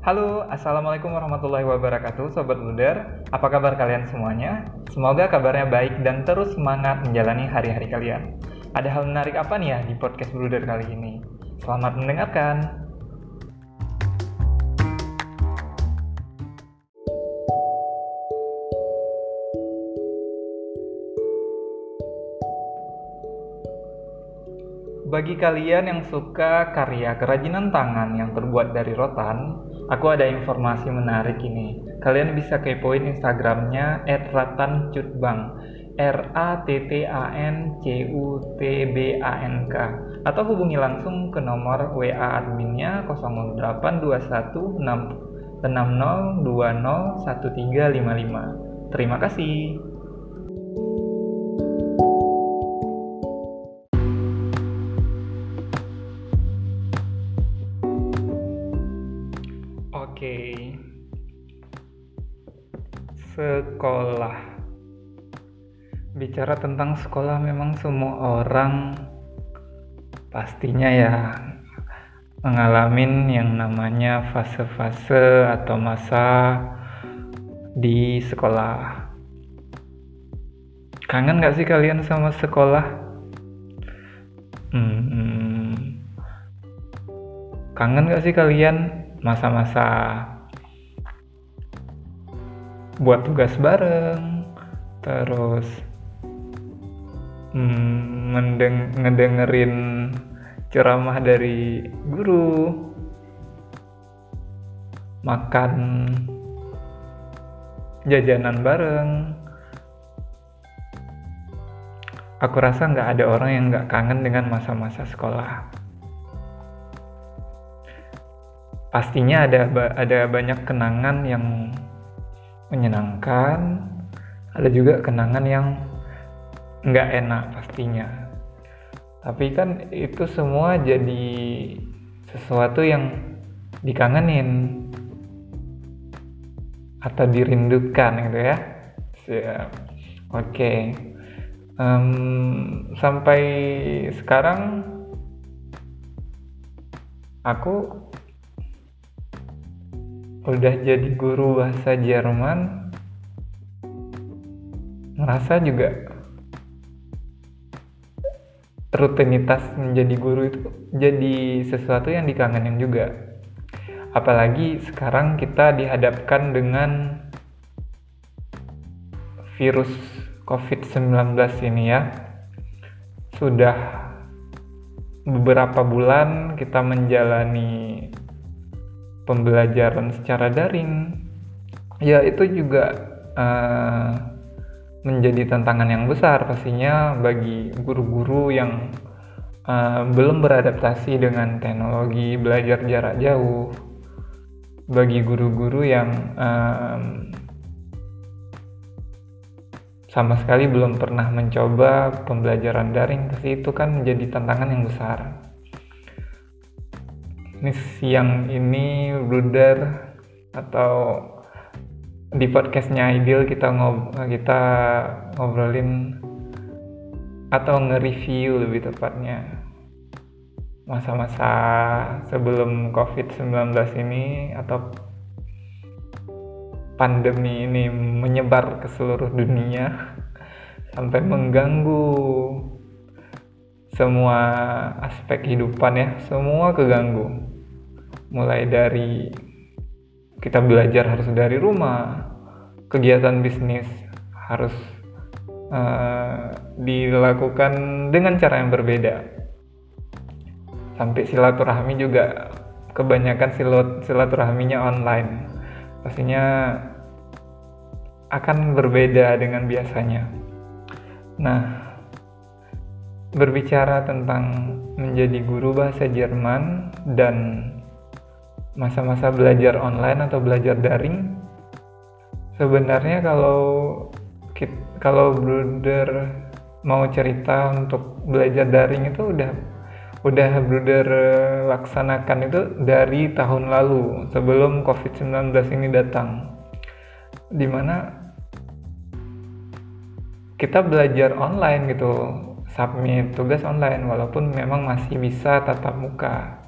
Halo, Assalamualaikum warahmatullahi wabarakatuh Sobat Luder Apa kabar kalian semuanya? Semoga kabarnya baik dan terus semangat menjalani hari-hari kalian Ada hal menarik apa nih ya di podcast Luder kali ini? Selamat mendengarkan Bagi kalian yang suka karya kerajinan tangan yang terbuat dari rotan, aku ada informasi menarik ini. Kalian bisa kepoin Instagramnya @ratancutbang, R A T T A N C U T B A N K atau hubungi langsung ke nomor WA adminnya 0821 60201355. Terima kasih. Sekolah. Bicara tentang sekolah memang semua orang pastinya ya mengalami yang namanya fase-fase atau masa di sekolah. Kangen gak sih kalian sama sekolah? Hmm, kangen gak sih kalian masa-masa buat tugas bareng terus hmm, ngedengerin ceramah dari guru makan jajanan bareng. Aku rasa nggak ada orang yang nggak kangen dengan masa-masa sekolah. Pastinya ada ada banyak kenangan yang menyenangkan. Ada juga kenangan yang nggak enak pastinya. Tapi kan itu semua jadi sesuatu yang dikangenin atau dirindukan gitu ya. Siap. Oke. Okay. um, sampai sekarang aku udah jadi guru bahasa Jerman merasa juga rutinitas menjadi guru itu jadi sesuatu yang dikangenin juga. Apalagi sekarang kita dihadapkan dengan virus COVID-19 ini ya. Sudah beberapa bulan kita menjalani pembelajaran secara daring. Ya itu juga uh, menjadi tantangan yang besar pastinya bagi guru-guru yang uh, belum beradaptasi dengan teknologi belajar jarak jauh. Bagi guru-guru yang um, sama sekali belum pernah mencoba pembelajaran daring pasti itu kan menjadi tantangan yang besar ini siang ini blunder atau di podcastnya Ideal kita ngob kita ngobrolin atau nge-review lebih tepatnya masa-masa sebelum COVID-19 ini atau pandemi ini menyebar ke seluruh dunia sampai mengganggu semua aspek kehidupan ya semua keganggu mulai dari kita belajar harus dari rumah, kegiatan bisnis harus uh, dilakukan dengan cara yang berbeda. Sampai silaturahmi juga kebanyakan silat silaturahminya online. Pastinya akan berbeda dengan biasanya. Nah, berbicara tentang menjadi guru bahasa Jerman dan masa-masa belajar online atau belajar daring? Sebenarnya kalau kalau Bruder mau cerita untuk belajar daring itu udah udah Bruder laksanakan itu dari tahun lalu sebelum COVID-19 ini datang. Di mana kita belajar online gitu submit tugas online walaupun memang masih bisa tatap muka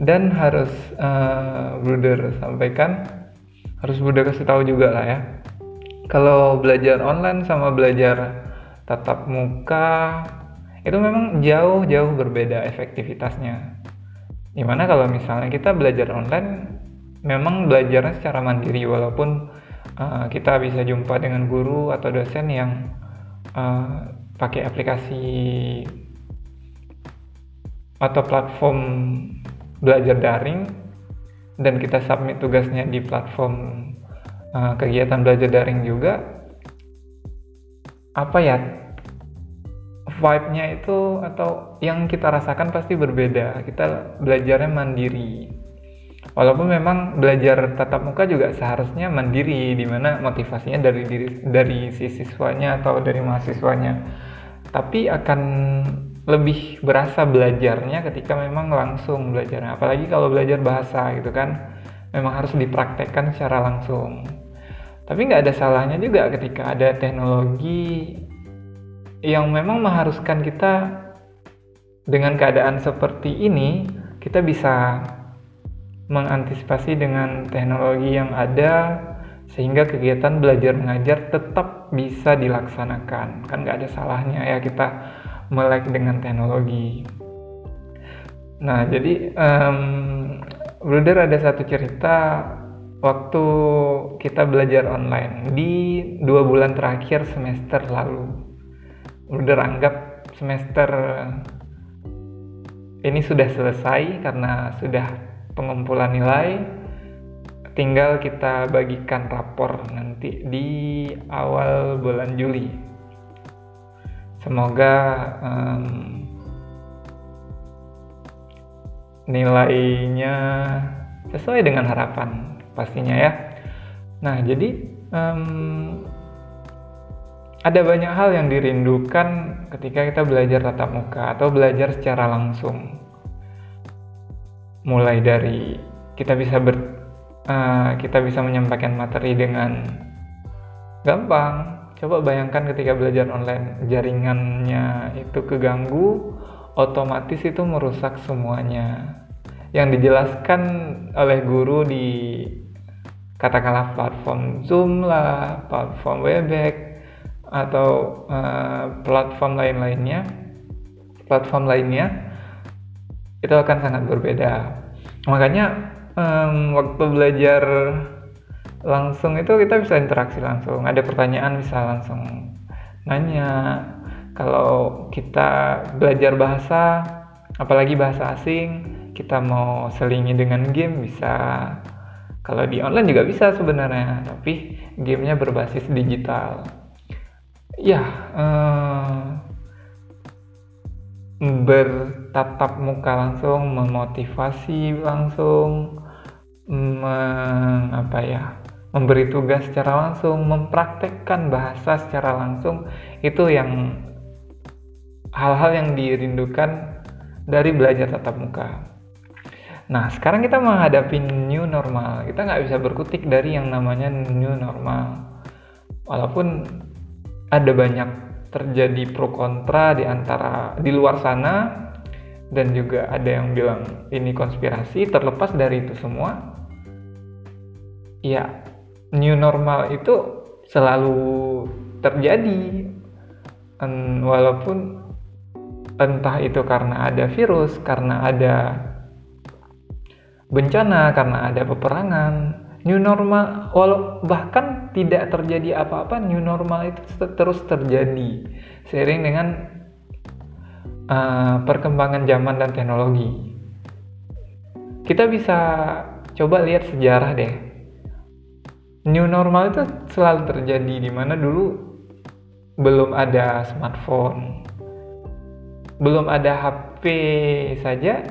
dan harus uh, Bruder sampaikan harus Bruder kasih tahu juga lah ya. Kalau belajar online sama belajar tatap muka itu memang jauh-jauh berbeda efektivitasnya. Di mana kalau misalnya kita belajar online memang belajarnya secara mandiri walaupun uh, kita bisa jumpa dengan guru atau dosen yang uh, pakai aplikasi atau platform belajar daring dan kita submit tugasnya di platform uh, kegiatan belajar daring juga apa ya vibe-nya itu atau yang kita rasakan pasti berbeda. Kita belajarnya mandiri. Walaupun memang belajar tatap muka juga seharusnya mandiri, di mana motivasinya dari diri dari si siswanya atau dari mahasiswanya. Tapi akan lebih berasa belajarnya ketika memang langsung belajarnya. Apalagi kalau belajar bahasa gitu kan, memang harus dipraktekkan secara langsung. Tapi nggak ada salahnya juga ketika ada teknologi yang memang mengharuskan kita dengan keadaan seperti ini, kita bisa mengantisipasi dengan teknologi yang ada sehingga kegiatan belajar mengajar tetap bisa dilaksanakan. Kan nggak ada salahnya ya kita melek dengan teknologi. Nah, jadi um, Bruder ada satu cerita waktu kita belajar online di dua bulan terakhir semester lalu. Bruder anggap semester ini sudah selesai karena sudah pengumpulan nilai. Tinggal kita bagikan rapor nanti di awal bulan Juli semoga um, nilainya sesuai dengan harapan pastinya ya. Nah jadi um, ada banyak hal yang dirindukan ketika kita belajar tatap muka atau belajar secara langsung. Mulai dari kita bisa ber uh, kita bisa menyampaikan materi dengan gampang Coba bayangkan ketika belajar online jaringannya itu keganggu, otomatis itu merusak semuanya. Yang dijelaskan oleh guru di katakanlah platform Zoom lah, platform Webex atau uh, platform lain-lainnya, platform lainnya itu akan sangat berbeda. Makanya um, waktu belajar langsung itu kita bisa interaksi langsung. Ada pertanyaan bisa langsung nanya. Kalau kita belajar bahasa apalagi bahasa asing kita mau selingi dengan game bisa. Kalau di online juga bisa sebenarnya tapi gamenya berbasis digital. Ya eh, bertatap muka langsung memotivasi langsung meng, apa ya memberi tugas secara langsung, mempraktekkan bahasa secara langsung itu yang hal-hal yang dirindukan dari belajar tatap muka. Nah, sekarang kita menghadapi new normal. Kita nggak bisa berkutik dari yang namanya new normal. Walaupun ada banyak terjadi pro kontra di antara di luar sana dan juga ada yang bilang ini konspirasi terlepas dari itu semua. Ya, new normal itu selalu terjadi walaupun entah itu karena ada virus, karena ada bencana, karena ada peperangan, new normal walau bahkan tidak terjadi apa-apa, new normal itu terus terjadi seiring dengan uh, perkembangan zaman dan teknologi. Kita bisa coba lihat sejarah deh new normal itu selalu terjadi di mana dulu belum ada smartphone, belum ada HP saja,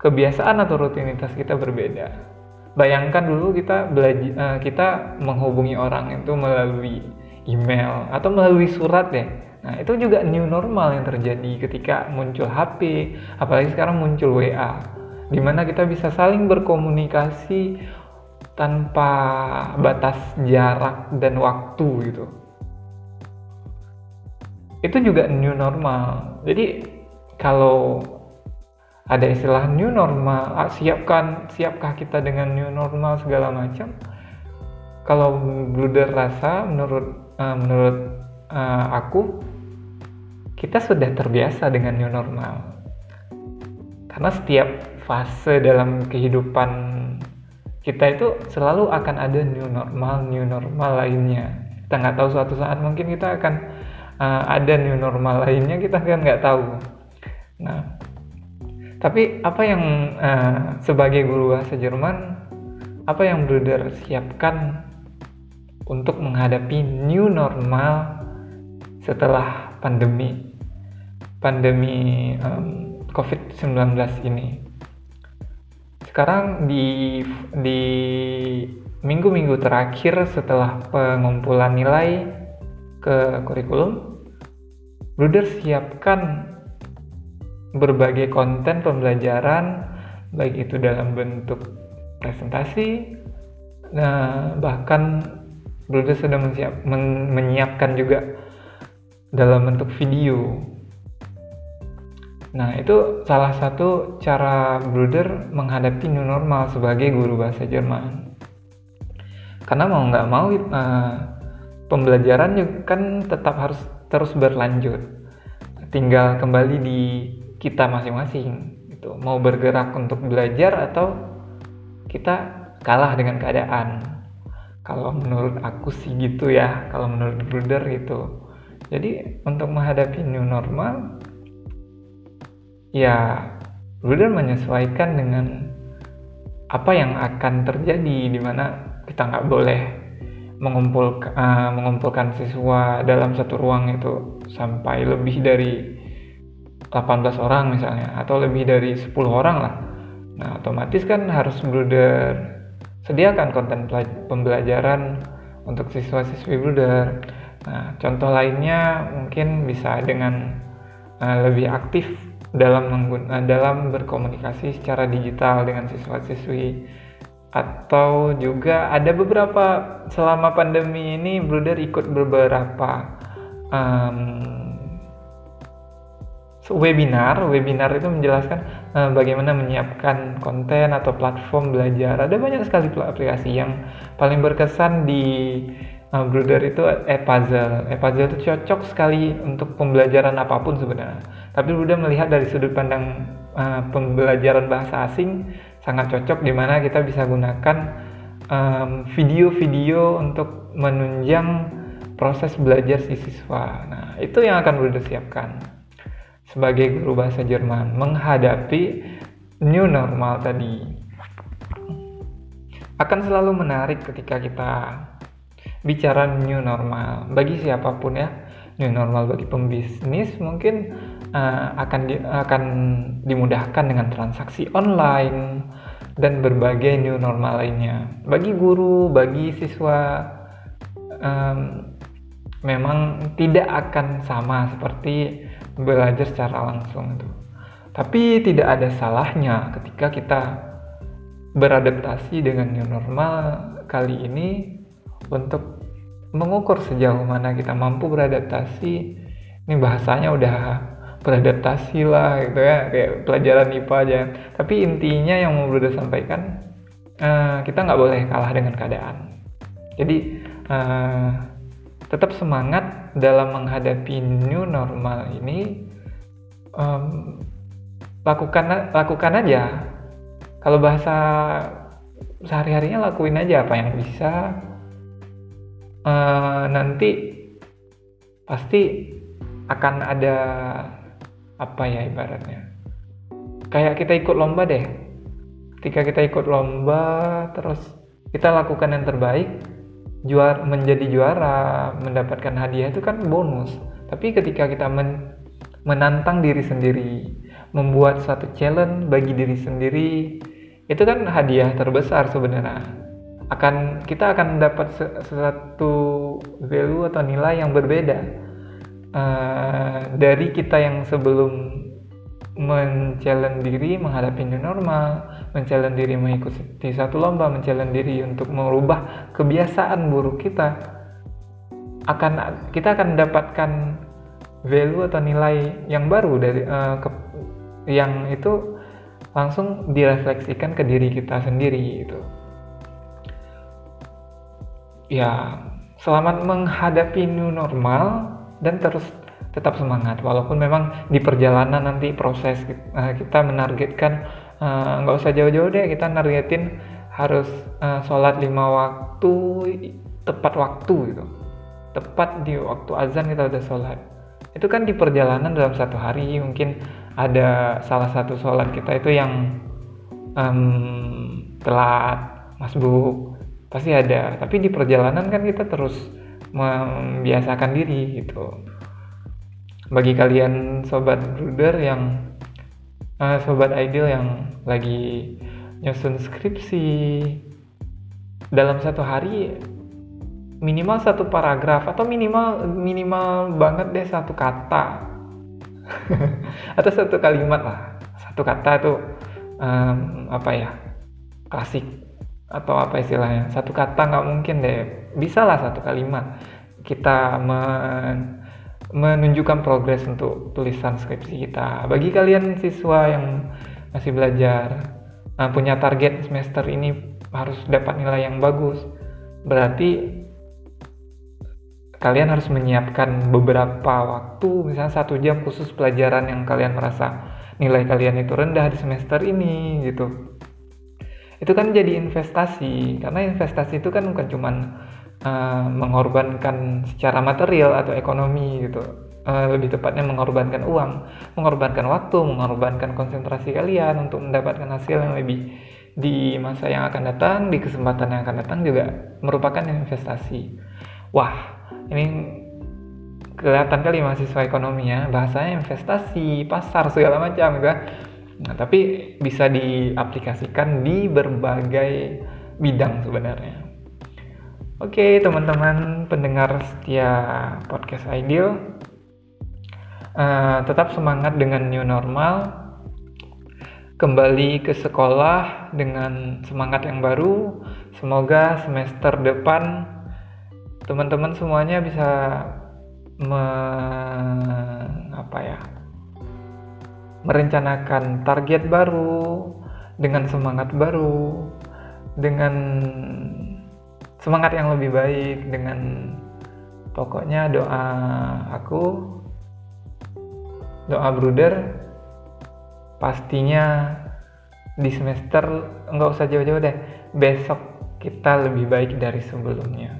kebiasaan atau rutinitas kita berbeda. Bayangkan dulu kita belajar, uh, kita menghubungi orang itu melalui email atau melalui surat ya. Nah itu juga new normal yang terjadi ketika muncul HP, apalagi sekarang muncul WA, di mana kita bisa saling berkomunikasi tanpa batas jarak dan waktu gitu. Itu juga new normal. Jadi kalau ada istilah new normal ah, siapkan siapkah kita dengan new normal segala macam kalau Bluder rasa menurut uh, menurut uh, aku kita sudah terbiasa dengan new normal karena setiap fase dalam kehidupan kita itu selalu akan ada new normal new normal lainnya. Kita nggak tahu suatu saat mungkin kita akan uh, ada new normal lainnya kita kan nggak tahu. Nah tapi apa yang uh, sebagai guru bahasa Jerman, apa yang Bruder siapkan untuk menghadapi new normal setelah pandemi? Pandemi um, COVID-19 ini? Sekarang di di minggu-minggu terakhir setelah pengumpulan nilai ke kurikulum, Bruder siapkan berbagai konten pembelajaran baik itu dalam bentuk presentasi nah bahkan Bruder sedang menyiap, men, menyiapkan juga dalam bentuk video nah itu salah satu cara Bruder menghadapi new normal sebagai guru bahasa Jerman. Karena mau nggak mau uh, pembelajaran kan tetap harus terus berlanjut. Tinggal kembali di kita masing-masing gitu. Mau bergerak untuk belajar atau kita kalah dengan keadaan. Kalau menurut aku sih gitu ya kalau menurut Bruder gitu. Jadi untuk menghadapi new normal ya Bruder menyesuaikan dengan apa yang akan terjadi di mana kita nggak boleh mengumpul, uh, mengumpulkan siswa dalam satu ruang itu sampai lebih dari 18 orang misalnya atau lebih dari 10 orang lah. Nah otomatis kan harus bruder sediakan konten pembelajaran untuk siswa-siswi bruder. Nah contoh lainnya mungkin bisa dengan uh, lebih aktif dalam mengguna, dalam berkomunikasi secara digital dengan siswa-siswi atau juga ada beberapa selama pandemi ini bruder ikut beberapa um, webinar. Webinar itu menjelaskan uh, bagaimana menyiapkan konten atau platform belajar. Ada banyak sekali aplikasi yang paling berkesan di uh, Bruder itu e-puzzle. E-puzzle itu cocok sekali untuk pembelajaran apa pun sebenarnya. Tapi Bruder melihat dari sudut pandang uh, pembelajaran bahasa asing sangat cocok di mana kita bisa gunakan video-video um, untuk menunjang proses belajar si siswa. Nah, itu yang akan Bruder siapkan sebagai guru bahasa Jerman menghadapi new normal tadi akan selalu menarik ketika kita bicara new normal bagi siapa pun ya new normal bagi pembisnis mungkin uh, akan di, akan dimudahkan dengan transaksi online dan berbagai new normal lainnya bagi guru bagi siswa um, memang tidak akan sama seperti belajar secara langsung itu. Tapi tidak ada salahnya ketika kita beradaptasi dengan new normal kali ini untuk mengukur sejauh mana kita mampu beradaptasi. Ini bahasanya udah beradaptasi lah gitu ya kayak pelajaran IPA aja. Tapi intinya yang mau Bruder sampaikan uh, kita nggak boleh kalah dengan keadaan. Jadi uh, tetap semangat dalam menghadapi new normal ini um, lakukan lakukan aja kalau bahasa sehari harinya lakuin aja apa yang bisa uh, nanti pasti akan ada apa ya ibaratnya? Kayak kita ikut lomba deh. Ketika kita ikut lomba terus kita lakukan yang terbaik juara menjadi juara mendapatkan hadiah itu kan bonus. Tapi ketika kita men, menantang diri sendiri membuat satu challenge bagi diri sendiri itu kan hadiah terbesar sebenarnya akan kita akan dapat satu value atau nilai yang berbeda. Uh, dari kita yang sebelum men-challenge diri menghadapi new normal, men-challenge diri mengikuti satu lomba, men-challenge diri untuk merubah kebiasaan buruk kita, akan kita akan mendapatkan value atau nilai yang baru dari uh, ke, yang itu langsung direfleksikan ke diri kita sendiri gitu ya selamat menghadapi new normal dan terus tetap semangat. Walaupun memang di perjalanan nanti proses uh, kita menargetkan eh, nggak uh, usah jauh-jauh deh kita nargetin harus uh, sholat lima waktu tepat waktu gitu. Tepat di waktu azan kita udah sholat. Itu kan di perjalanan dalam satu hari mungkin ada salah satu sholat kita itu yang um, telat masbuk pasti ada. Tapi di perjalanan kan kita terus membiasakan diri gitu. Bagi kalian sobat bruder yang uh, sobat ideal yang lagi nyusun skripsi dalam satu hari minimal satu paragraf atau minimal minimal banget deh satu kata. Atau satu kalimat lah. Satu kata itu um, apa ya klasik atau apa istilahnya? Satu kata nggak mungkin deh. Bisa lah satu kalimat. Kita men menunjukkan progres untuk tulisan skripsi kita. Bagi kalian siswa yang masih belajar nah, punya target semester ini harus dapat nilai yang bagus berarti kalian harus menyiapkan beberapa waktu misalnya satu jam khusus pelajaran yang kalian merasa nilai kalian itu rendah di semester ini gitu itu kan jadi investasi karena investasi itu kan bukan cuman uh, mengorbankan secara material atau ekonomi gitu uh, lebih tepatnya mengorbankan uang, mengorbankan waktu, mengorbankan konsentrasi kalian untuk mendapatkan hasil yang lebih di masa yang akan datang, di kesempatan yang akan datang juga merupakan investasi. Wah, ini kelihatan kali mahasiswa ekonomi ya, bahasanya investasi, pasar segala macam gitu. Nah, tapi bisa diaplikasikan di berbagai bidang sebenarnya. Oke, teman-teman pendengar setia podcast Ideal, uh, tetap semangat dengan new normal kembali ke sekolah dengan semangat yang baru semoga semester depan teman-teman semuanya bisa me, apa ya merencanakan target baru dengan semangat baru dengan semangat yang lebih baik dengan pokoknya doa aku doa bruder pastinya di semester nggak usah jauh-jauh deh besok kita lebih baik dari sebelumnya.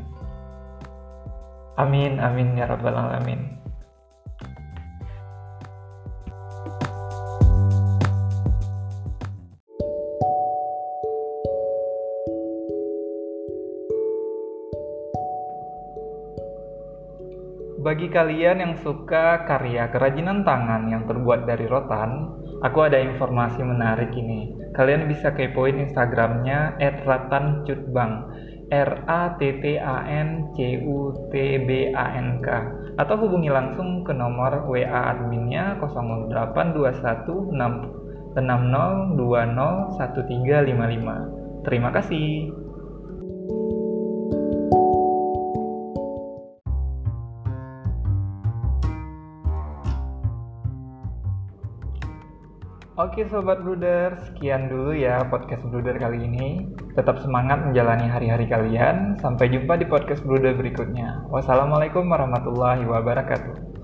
Amin amin ya rabbal alamin Bagi kalian yang suka karya kerajinan tangan yang terbuat dari rotan, aku ada informasi menarik ini. Kalian bisa kepoin Instagramnya @ratancutbang, R A T T A N C U T B A N K atau hubungi langsung ke nomor WA adminnya 0821 60201355. Terima kasih. Oke Sobat Bruder, sekian dulu ya podcast Bruder kali ini. Tetap semangat menjalani hari-hari kalian. Sampai jumpa di podcast Bruder berikutnya. Wassalamualaikum warahmatullahi wabarakatuh.